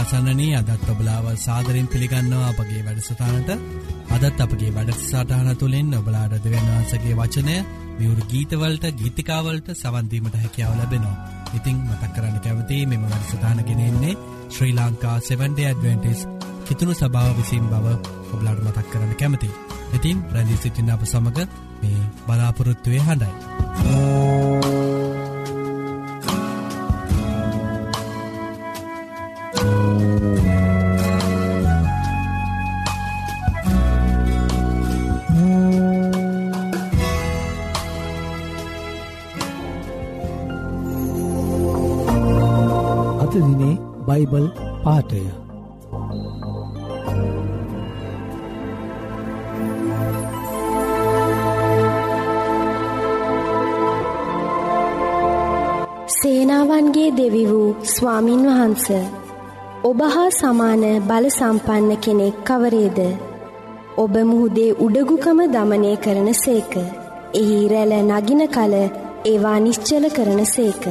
ඉතින් අසන්නනී අදත් ඔබලාව සාදරෙන් පිළිගන්නවා අපගේ වැඩසටානට අදත් අපගේ වැඩසටාන තුළින් ඔබලාඩ දෙවන්වන්සගේ වචනය මියවරු ගීතවලට ගීතිකාවලට සවන්දීමට හැකියාව ලැබෙනවා. ඉතිං මතක් කරන්න කැවති මෙම වැඩසටානගෙනෙන්නේ ශ්‍රී ලංකා 7ඩ ඇඩවෙන්ටිස් කිතුුණු සභාව විසින් බව ඔබලාඩ මතක් කරන්න කැමති. ඉතින් ප්‍රැදිී සිටින්න අප සමඟ මේ බලාපොරොත්තුවය හඬයි. අතදිනේ බයිබල් පාටය සේනාවන්ගේ දෙවි වූ ස්වාමින් වහන්ස ඔබ හා සමාන බල සම්පන්න කෙනෙක් කවරේද? ඔබ මුහුදේ උඩගුකම දමනය කරන සේක. එහි රැල නගින කල ඒවා නිශ්චල කරන සේක.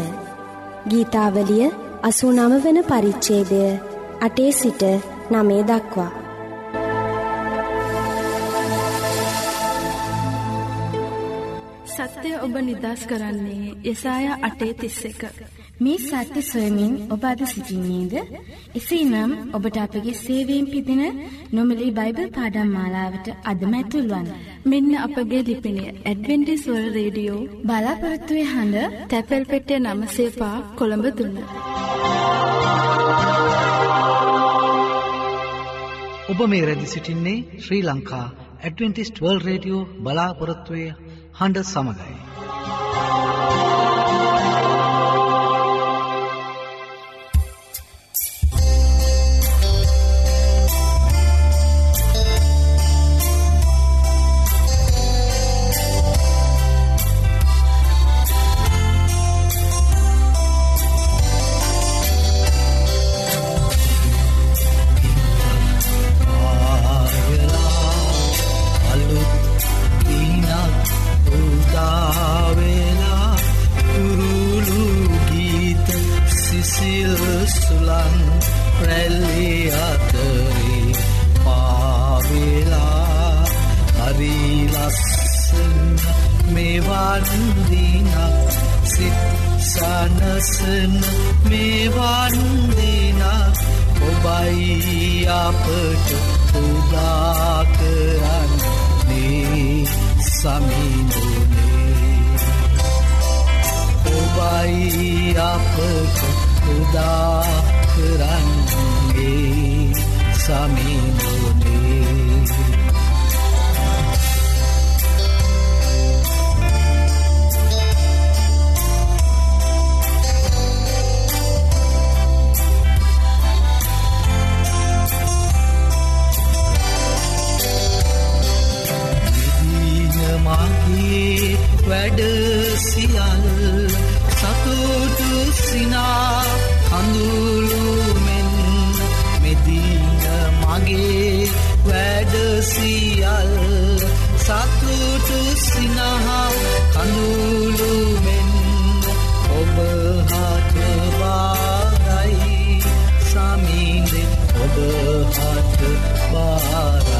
ගීතාවලිය අසූ නම වන පරිච්චේදය අටේ සිට නමේ දක්වා සත්‍යය ඔබ නිදස් කරන්නේ යසාය අටේ තිස්ස එක. මේ සත්‍ය සොයමින් ඔබ අද සිසිින්නේද? එසේනම් ඔබට අපගේ සේවීම් පිදින නොමලි බයිබල් පාඩම් මාලාවට අදමැතුල්වන්. මෙන්න අපගේ ලිපිනිය ඇඩවෙන්ටිස්වල් රේඩියෝ බලාපොරත්තුවය හඬ තැපැල් පෙටිය නමසේපා කොළඹ දුන්න. ඔබ මේ රැදි සිටින්නේ Sri Lanka Adventist World Radio බලාපොරොත්තුවය හඬ සමඟයි. ඔබයි අපට උදා කරන්නේ සමිඳුනේ විදීන මගේ වැඩ සියල් සතුටු සිනා කඳුළුමෙන් මෙදීන මගේ වැඩ සියල් සතුටු සිනහා කඳුළුමෙන් ඔබ හට බාරයි. සමීදෙ ඔබ හට බාරයි.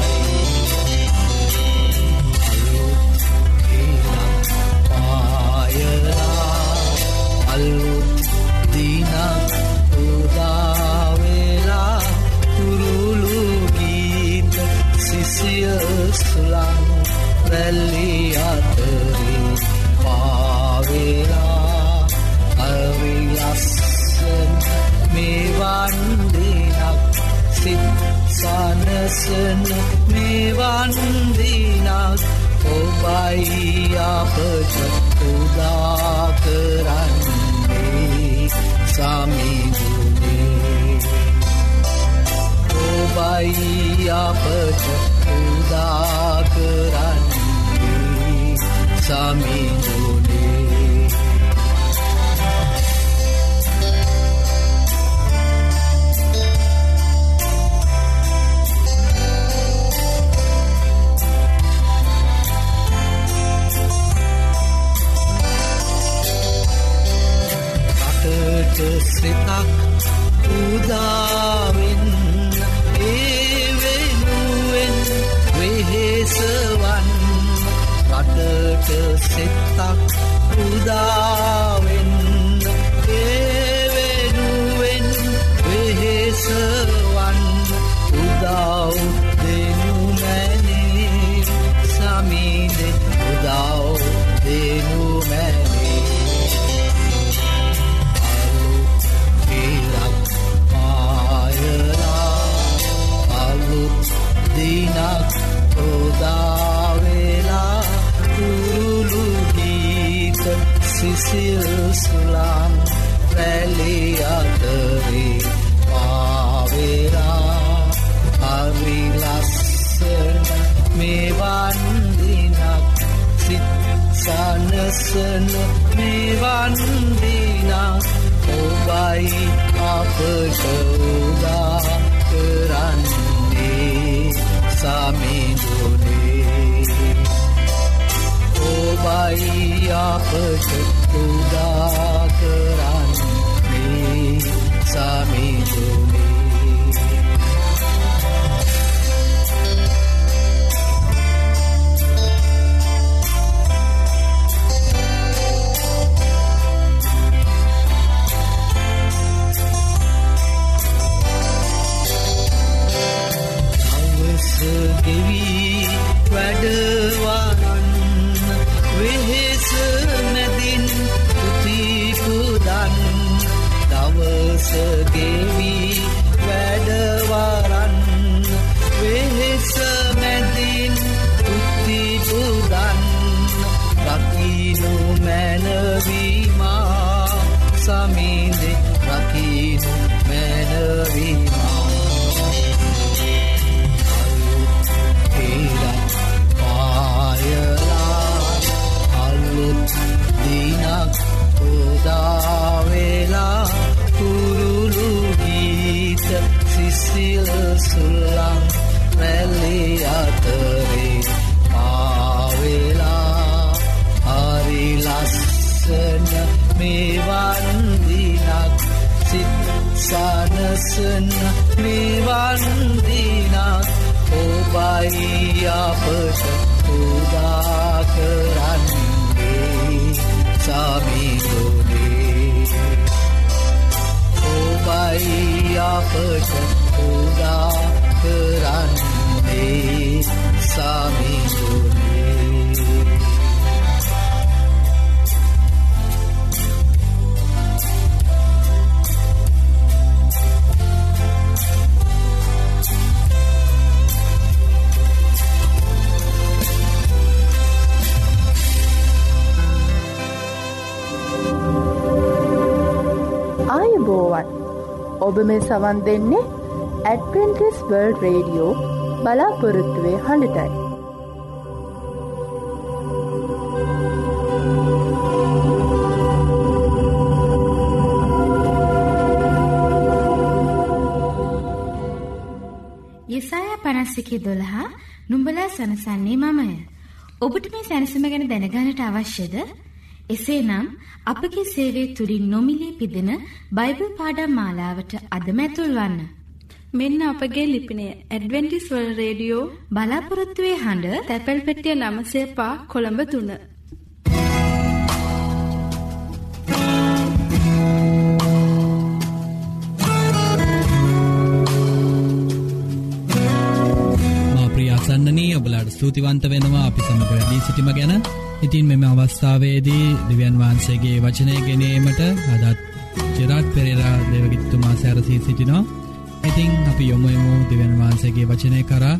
සිසිල් සුලාම් රැලි අතරේ පාවෙලා. හරිලස්සන මේවන්දිනක් සිත් සනසන මේවන්දිනක් ඔබයි අපට උදා කරන්නේ. සමිදුනේ ඔබයි අපට උදා කරන්නේ සමිදුනේ ගෙවී වැඩවරන් මේවන්දිනක් සිත් සනසන මේවන්දිනක් ඔබයි අපට උදා කරන්නේ සමිදුනේ ඔබයි අපට උදා කරන්නේ සමිදුනේ ආයුබෝවන් ඔබ මේ සවන් දෙන්නේ ඇඩවෙන්ටිස් වර්ල්ඩ් රේඩියෝ බලාපොරොත්තුවේ හඬටයි. යෙසායා පනස්සිකේ දොළහා නුඹලා සනසන්නේ මමය. ඔබට මේ සැනසම ගැන දැනගානට අවශ්‍යද? එසේනම් අපගේ සේවය තුළින් නොමිලේ පිදෙන බයිබල් පාඩම් මාලාවට අදම ඇතුල් වන්න. මෙන්න අපගේ ලිපිනය ඇඩවෙන්ටිස් වල් රේඩියෝ බලාපොරොත්තුවේ හඬ තැපැල් පෙටිය නමසේ පා කොළඹ තුන්න. ප්‍රියාසන්නනී ඔබලාට ස්තුතිවන්ත වෙනවා අපි සමඟ වැඩී සිටිම ගැන ඉතින් මෙම අවස්ථාවේදී දෙවියන් වහන්සේගේ වචනය ගෙනීමට අදත් ජෙරාට් පෙරේරා දෙවගිත්තුමා සැරසී සිටිනවා ඉතිං අපි යොමුයමු දෙවන් වහන්සේගේ වචනය කරා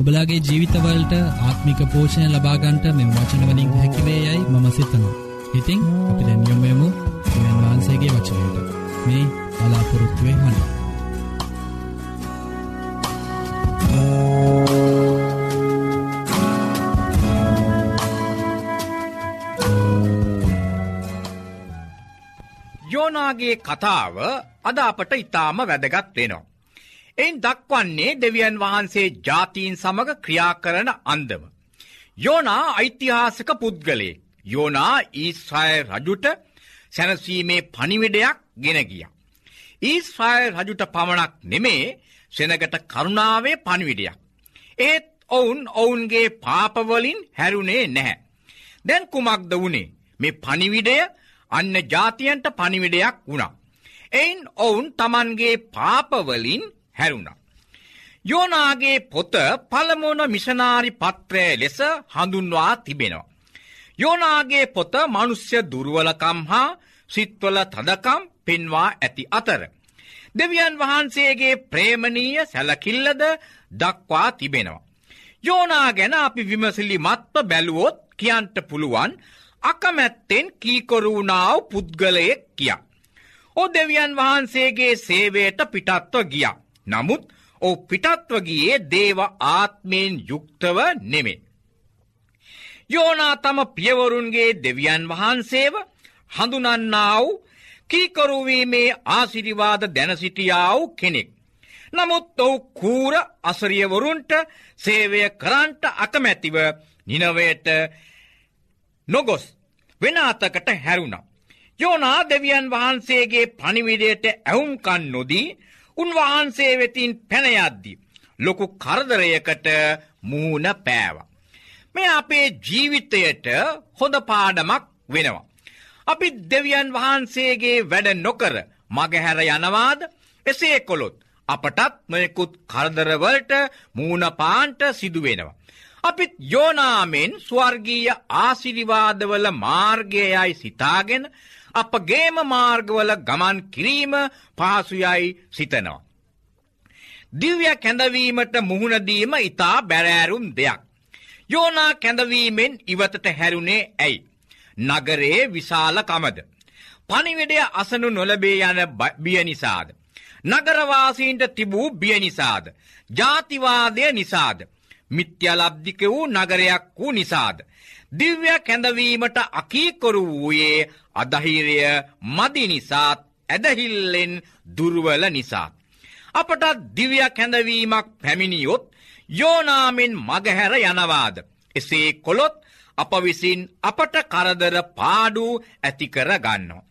ඔබලාගේ ජීවිතවලට ආත්මික පෝෂණය ලබාගන්ට මෙම වචනවලින් හැකිවේ යයි මම සිතනවා. ඉතිං අපි දැන් යොමුයමු දෙවන් වහන්සේගේ වචනයට මේ බලාපොරොත්තුවේ හඬ. යෝනාගේ කතාව අද අපට ඉතාම වැදගත් වෙනවා. එයින් දක්වන්නේ දෙවියන් වහන්සේ ජාතීන් සමඟ ක්‍රියා කරන අන්දම. යෝනා ඓතිහාසක පුද්ගලේ යෝනා ඊස්්‍රය රජුට සැනසීමේ පනිවිඩයක් ගෙන ගිය. ඊස්්‍රය රජුට පමණක් නෙමේ සෙනගට කරුණාවේ පනිවිඩයක්. ඒත් ඔවුන් ඔවුන්ගේ පාපවලින් හැරුණේ නැහැ. දැන් කුමක්ද වුණේ මේ පනිවිඩය අන්න ජාතියන්ට පනිවිඩයක් වුණා. එයින් ඔවුන් තමන්ගේ පාපවලින් හැරුණ. යෝනාගේ පොත පළමුුණ මිෂනාරි පත්‍රය ලෙස හඳුන්වා තිබෙනවා. යෝනාගේ පොත මනුස්්‍ය දුරුවලකම් හා සිත්වල තදකම් පෙන්වා ඇති අතර. දෙවියන් වහන්සේගේ ප්‍රේමණීය සැලකිල්ලද දක්වා තිබෙනවා. යෝනා ගැන අපි විමසිලි මත්ව බැලුවොත් කියන්ට පුළුවන් අකමැත්තෙන් කීකොරුණාව පුද්ගලයෙක් කියා. ඕ දෙවියන් වහන්සේගේ සේවයට පිටත්ව ගිය. නමුත් ඕ පිටත්ව ගියේ දේව ආත්මයෙන් යුක්තව නෙමේ. යෝනා තම පියවරුන්ගේ දෙවියන් වහන්සේව හඳුනන්නාව කීකරුවීමේ ආසිරිවාද දැනසිටියාව කෙනෙක්. නමුත් ඔවු කූර අසරියවරුන්ට සේවය කරන්ට අකමැතිව නිනවයට නොගොස් වෙන අතකට හැරුණා. යෝනා දෙවියන් වහන්සේගේ පනිවිඩයට ඇවුම්කන් නොදී උන්වහන්සේ වෙතින් පැනයද්දි. ලොකු කරදරයකට මූුණ පෑව. මේ අපේ ජීවිතයට හොඳ පාඩමක් වෙනවා. අපි දෙවියන් වහන්සේගේ වැඩ නොකර මගහැර යනවාද එසේ කොළොත් අපටත් නොයකුත් කරදරවලට මූුණපාන්ට සිදුවෙනවා. අපිත් යෝනාමෙන් ස්වර්ගීය ආසිරිවාදවල මාර්ගයයි සිතාගෙන අපගේම මාර්ගවල ගමන් කිරීම පහසුයයි සිතනවා. දිව්‍ය කැඳවීමට මුහුණදීම ඉතා බැරෑරුම් දෙයක්. යෝනා කැඳවීමෙන් ඉවතට හැරුණේ ඇයි. නගරේ විශාල කමද. පනිවිඩය අසනු නොලබේ යන බිය නිසාද. නගරවාසීන්ට තිබූ බිය නිසාද. ජාතිවාදය නිසාද. මිත්‍යලබ්ධික වූ නගරයක් වූ නිසාද. දිව්‍ය කැඳවීමට අකීකොරු වූයේ අදහිරය මදි නිසාත් ඇදහිල්ලෙන් දුර්වල නිසා. අපට දිව්‍ය කැඳවීමක් පැමිණියොත් යෝනාමෙන් මගහැර යනවාද. එසේ කොළොත් අප විසින් අපට කරදර පාඩු ඇතිකර ගන්නවා.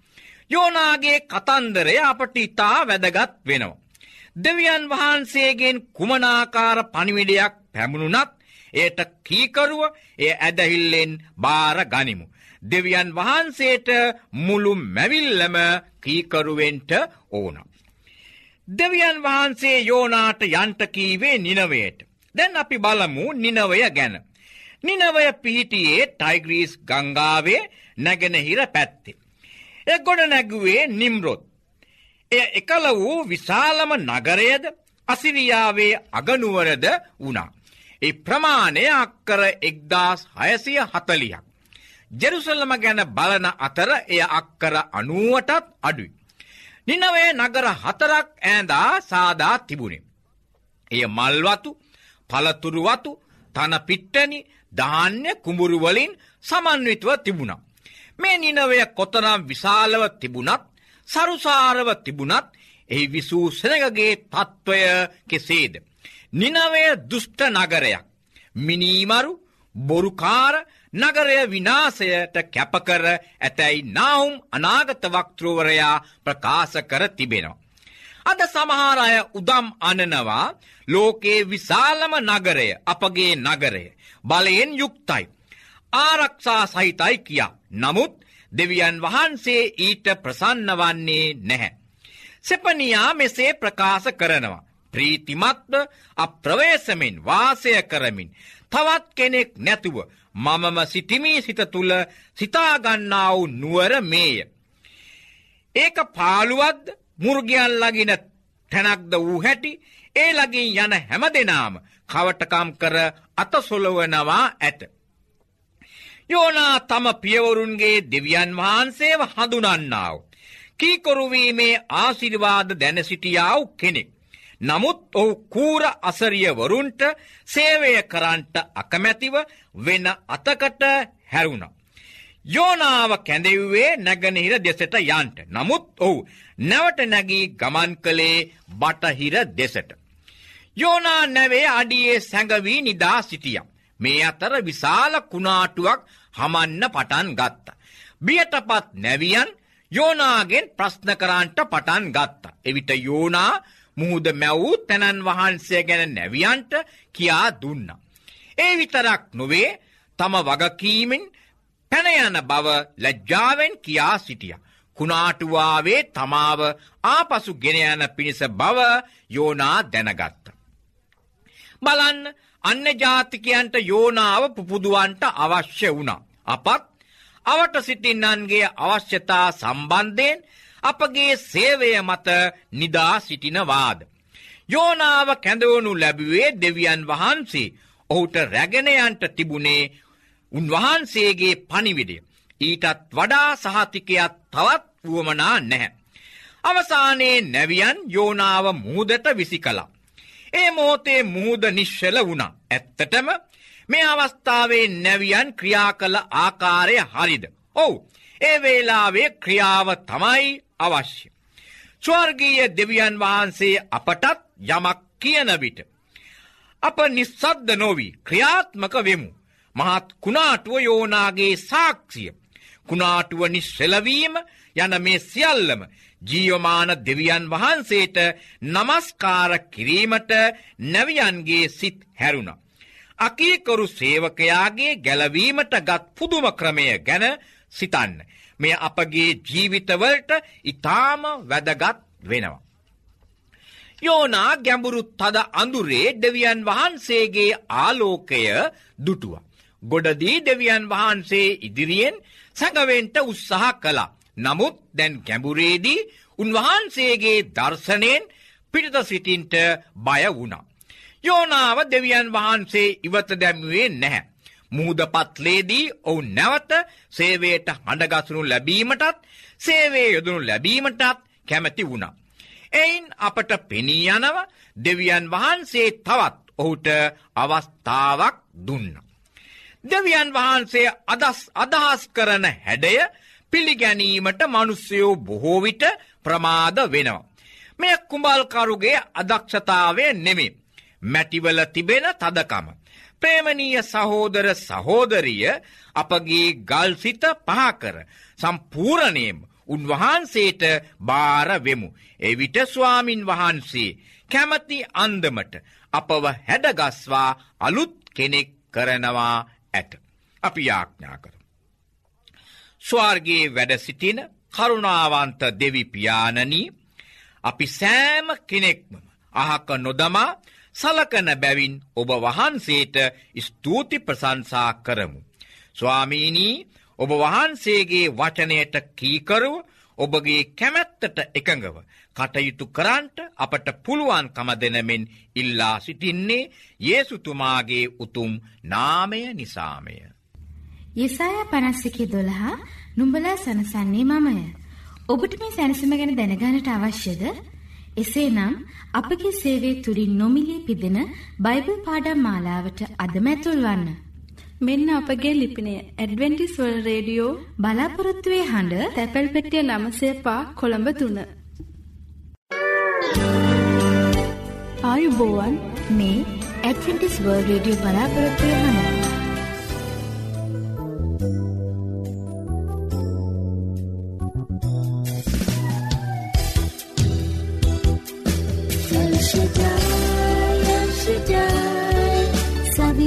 යෝනාගේ කතන්දරය අපට ඉතා වැදගත් වෙනවා. දෙවියන් වහන්සේගෙන් කුමනාකාර පනිවිඩයක් පැමුණුනත් ඒට කීකරුව එය ඇදහිල්ලෙන් බාර ගනිමු. දෙවියන් වහන්සේට මුළු මැවිල්ලම කීකරුවෙන්ට ඕන. දෙවියන් වහන්සේ යෝනාට යන්ට කීවේ නිනවයට. දැන් අපි බලමු නිනවය ගැන. නිනවය පිහිටියේ ටයිග්‍රීස් ගංගාවේ නැගෙනහිර පැත්තේ. එ ගොඩ නැගුවේ නිම්රොත්. එය එකල වූ විශාලම නගරයද අසිරියාවේ අගනුවරද වුණා. ඒ ප්‍රමාණය අක්කර එක්දාස් හයසිය හතලියක්. ජෙරුසල්ලම ගැන බලන අතර එය අක්කර අනුවටත් අඩුයි. නිනවේ නගර හතරක් ඈඳා සාදා තිබුණේ. එය මල්වතු පලතුරුවතු තන පිට්ටනි ධාන්‍ය කුඹුරුවලින් සමන්විතව තිබුණා. මේ නිනවය කොතනම් විශාලව තිබුණත් සරුසාරව තිබුණත් එහි විසූ සෙනගගේ තත්ත්වය කෙසේද. නිනවය දුෂ්ට නගරයක්. මිනීමරු බොරුකාර නගරය විනාසයට කැපකර ඇතැයි නාවුම් අනාගත වක්තෘවරයා ප්‍රකාශ කර තිබෙනවා. අද සමහාරය උදම් අනනවා ලෝකයේ විශාලම නගරය අපගේ නගරය බලයෙන් යුක්තයි. ආරක්ෂා සහිතයි කියා. නමුත් දෙවියන් වහන්සේ ඊට ප්‍රසන්න වන්නේ නැහැ. සෙපනියා මෙසේ ප්‍රකාශ කරනවා. ප්‍රීතිමත්ව අප්‍රවේශමෙන් වාසය කරමින් තවත් කෙනෙක් නැතුව මමම සිටිමී සිත තුළ සිතාගන්නාව නුවර මේය. ඒක පාළුවද්ද මුර්ගයන් ලගින තැනක්ද වූ හැටි ඒ ලගින් යන හැම දෙනාම කවටකම් කර අතසොලවනවා ඇත. යෝනා තම පියවරුන්ගේ දෙවියන් වහන්සේව හඳුනන්නාව. කීකොරුවීමේ ආසිරිවාද දැනසිටියාව කෙනෙක්. නමුත් ඔහු කූර අසරියවරුන්ට සේවය කරන්ට අකමැතිව වෙන අතකට හැරුණ. යෝනාව කැඳෙව්වේ නැගනහිර දෙසට යන්ට. නමුත් ඔහු නැවට නැගී ගමන් කළේ බටහිර දෙසට. යෝනා නැවේ අඩියේ සැඟවී නිදා සිටියම්. මේ අතර විශාල කුණාටුවක් හමන්න පටන් ගත්ත. බියටපත් නැවියන් යෝනාගෙන් ප්‍රශ්න කරන්ට පටන් ගත්ත. එවිට යෝනා මුහුද මැවූ තැනන් වහන්සේ ගැන නැවියන්ට කියා දුන්න. ඒ විතරක් නොවේ තම වගකීමෙන් පැනයන බව ලැජ්ජාවෙන් කියා සිටිය. කුණාටුවාවේ තමාව ආපසු ගෙනයන පිණිස බව යෝනා දැනගත්ත. බලන්න අන්න ජාතිකයන්ට යෝනාව පුපුදුවන්ට අවශ්‍ය වුණා. අපත් අවට සිටින්නන්ගේ අවශ්‍යතා සම්බන්ධයෙන් අපගේ සේවය මත නිදා සිටිනවාද. යෝනාව කැඳවනු ලැබුවේ දෙවියන් වහන්සේ ඔහුට රැගෙනයන්ට තිබුණේ උන්වහන්සේගේ පනිවිඩය. ඊටත් වඩා සහතිකයක් තවත් වුවමනා නැහැ. අවසානයේ නැවියන් යෝනාව මුහදට විසි කලා. ඒ මෝතේ මුහුද නිශ්ෂල වුණා. ඇත්තටම මේ අවස්ථාවේ නැවියන් ක්‍රියා කළ ආකාරය හරිද. ඔවු ඒ වේලාවේ ක්‍රියාව තමයි අවශ්‍ය. ස්වර්ගීය දෙවියන් වහන්සේ අපටත් යමක් කියන විට. අප නිස්සද්ද නොවී ක්‍රියාත්මක වෙමු. මහත් කුණාටුව යෝනාගේ සාක්ෂිය. කුණාටුව නිශ්සෙලවීම යන මේ සියල්ලම ජීවමාන දෙවියන් වහන්සේට නමස්කාර කිරීමට නැවියන්ගේ සිත් හැරුණ. අකීකරු සේවකයාගේ ගැලවීමට ගත් පුදුම ක්‍රමය ගැන සිතන්න. මෙය අපගේ ජීවිතවලට ඉතාම වැදගත් වෙනවා. යෝනා ගැඹුරු තද අඳුරේ දෙවියන් වහන්සේගේ ආලෝකය දුටුව. ගොඩදී දෙවියන් වහන්සේ ඉදිරියෙන් සැඟවෙන්ට උත්සාහ කළා. නමුත් දැන් ගැඹුරේදී උන්වහන්සේගේ දර්ශනයෙන් පිරිත සිටින්ට බය වුණා. යෝනාව දෙවියන් වහන්සේ ඉවත දැම්වේ නැහැ. මුහදපත්ලේදී ඔවු නැවත සේවයට හඬගසනු ලැබීමටත් සේවේ යොදනු ලැබීමටත් කැමැති වුණා. එයින් අපට පෙනී යනව දෙවියන් වහන්සේ තවත් ඔහුට අවස්ථාවක් දුන්න. දෙවියන් වහන්සේ අදස් අදහස් කරන හැඩය පිළිගැනීමට මනුස්සයෝ බොහෝවිට ප්‍රමාද වෙනවා. මෙය කුඹල්කරුගේ අදක්ෂතාවය නෙමේ. මැටිවල තිබෙන තදකම. ප්‍රේමණීය සහෝදර සහෝදරිය අපගේ ගල්සිත පහකර සම්පූරණයම උන්වහන්සේට භාරවෙමු. එවිට ස්වාමින් වහන්සේ කැමති අන්දමට අපව හැඩගස්වා අලුත් කෙනෙක් කරනවා ඇත. අපි යාඥා කර. ස්වාර්ගේ වැඩ සිටින කරුණාවන්ත දෙවිපානනී අපි සෑම කෙනෙක්ම අහක නොදමා සලකන බැවින් ඔබ වහන්සේට ස්තුති ප්‍රසංසා කරමු. ස්වාමීනී ඔබ වහන්සේගේ වචනයට කීකරුව ඔබගේ කැමැත්තට එකඟව කටයුතු කරන්ට අපට පුළුවන්කම දෙනමෙන් ඉල්ලා සිටින්නේ ඒසුතුමාගේ උතුම් නාමය නිසාමය. යෙසාය පනස්සිකි දොළහා නුඹලා සනසන්නේ මමය. ඔබට මේ සැනසම ගැන දැනගානට අවශ්‍යද එසේනම් අපගේ සේවයේ තුලින් නොමිලේ පිදෙන බයිබල් පාඩම් මාලාවට අදම ඇතුල්වන්න. මෙන්න අපගේ ලිපිනය ඇඩවෙන්ටිස් වර්ල්ඩ් රේඩියෝ බලාපොරොත්තු වෙ හඬ තැපැල් පෙට්ටිය 900 කොළඹ 3. ආයුබෝවන් මේ Adventist World Radio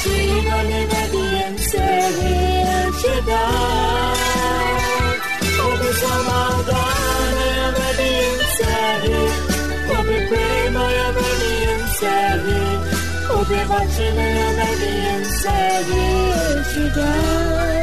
cine obediențele ce da. Obe zamagane obediențele, obe prema obediențele, obe vacile obediențele ce da.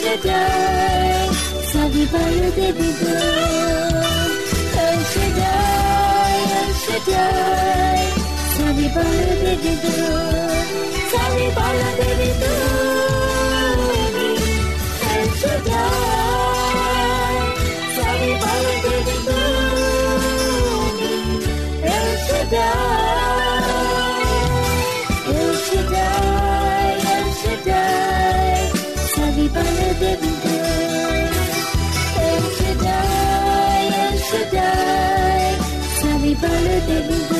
Shaddai, Savivayo Devido. El Shaddai, El Shaddai, Savivayo Devido. Savivayo Devido. El Shaddai, Savivayo Devido. El Shaddai. baby girl. El Shaddai, El Shaddai, Sally Baller, baby.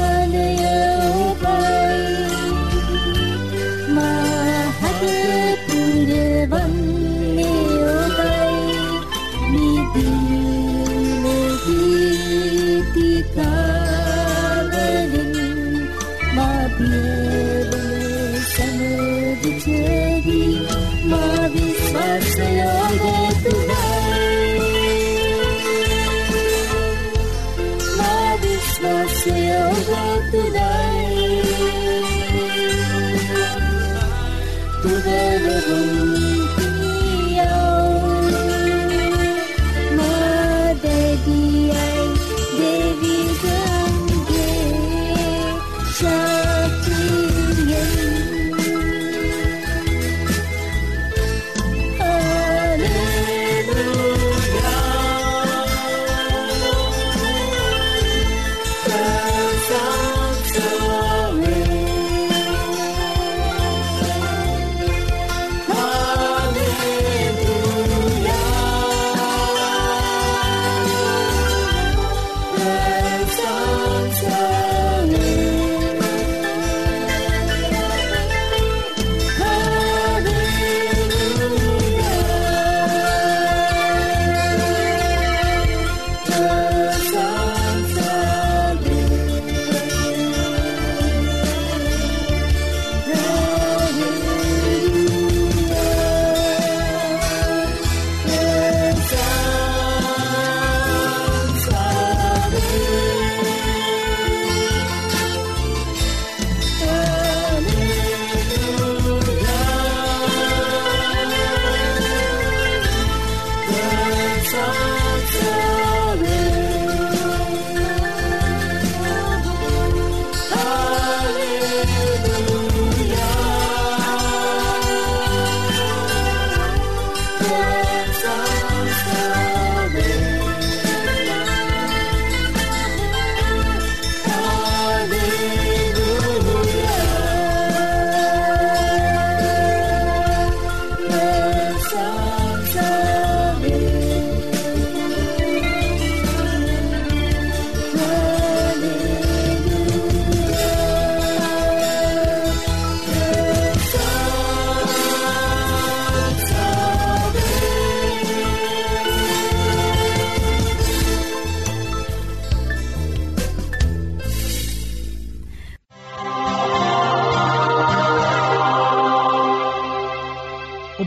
today, today, today, today.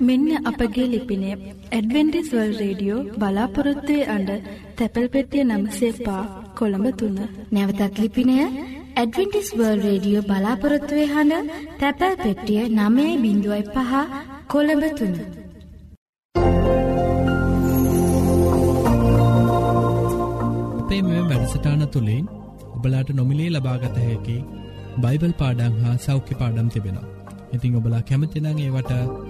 මෙන්න අපගේ ලිපිනය Adventist වල් radio බලාපොරොත්තුවේ අඩ තැපැල් පෙටිය නම්සේ පා කොළඹ තුන්න. නැවතත් ලිපිනය ඇඩවෙන්ටිස් වර්ල් රේඩියෝ බලාපොරොත්තුවේ හඬ තැපැල් පෙට්ටිය නමයයි බිඳුවයි පහ කොළඹ තුන්න. අපේ මෙ වැඩසටාන තුළින් ඔබලාට නොමිලේ ලබාගත හැකි බයිබල් පාඩං හා සෞඛ්‍ය පාඩම් තිබෙනවා. ඉතිං ඔබලා කැමතිනං ඒවට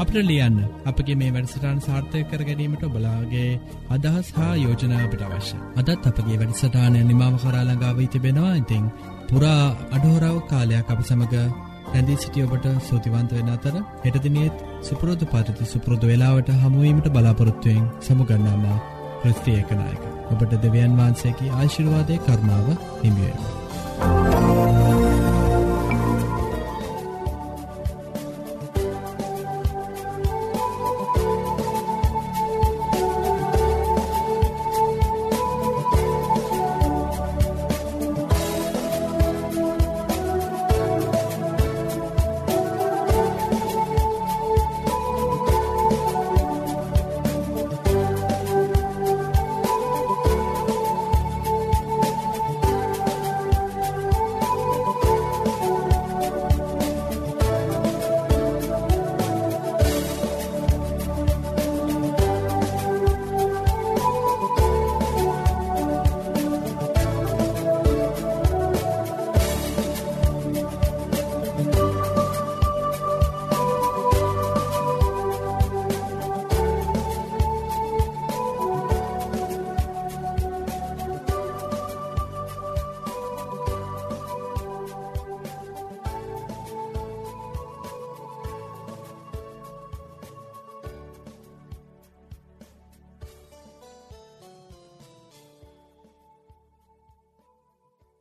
අපට ලියන්න අපගේ මේ වැඩසටාන් සාර්ථය කර ගැනීමට ඔබලාගේ අදහස් හා යෝජනා අපට අවශ්‍ය. අදත් අපගේ වැඩසටානය නිමාව කරාලඟාව තිබෙනවා ඉතිං පුරා අඩහෝරාව කාලයක් අප සමඟ ඇැදිී සිටිය ඔබට සූතිවන්ත වෙන අතර හෙටදිනියත් සුපරෝධ පරිති සුපුරෘධ වෙලාවට හමුවීමට බලාපොරොත්තුවයෙන් සමුගන්නාම ප්‍රස්ත්‍රියකනායක ඔබට දෙවියන් වහන්සේකි ආශිර්වාදය කරුණාව හිමිුවෙන්.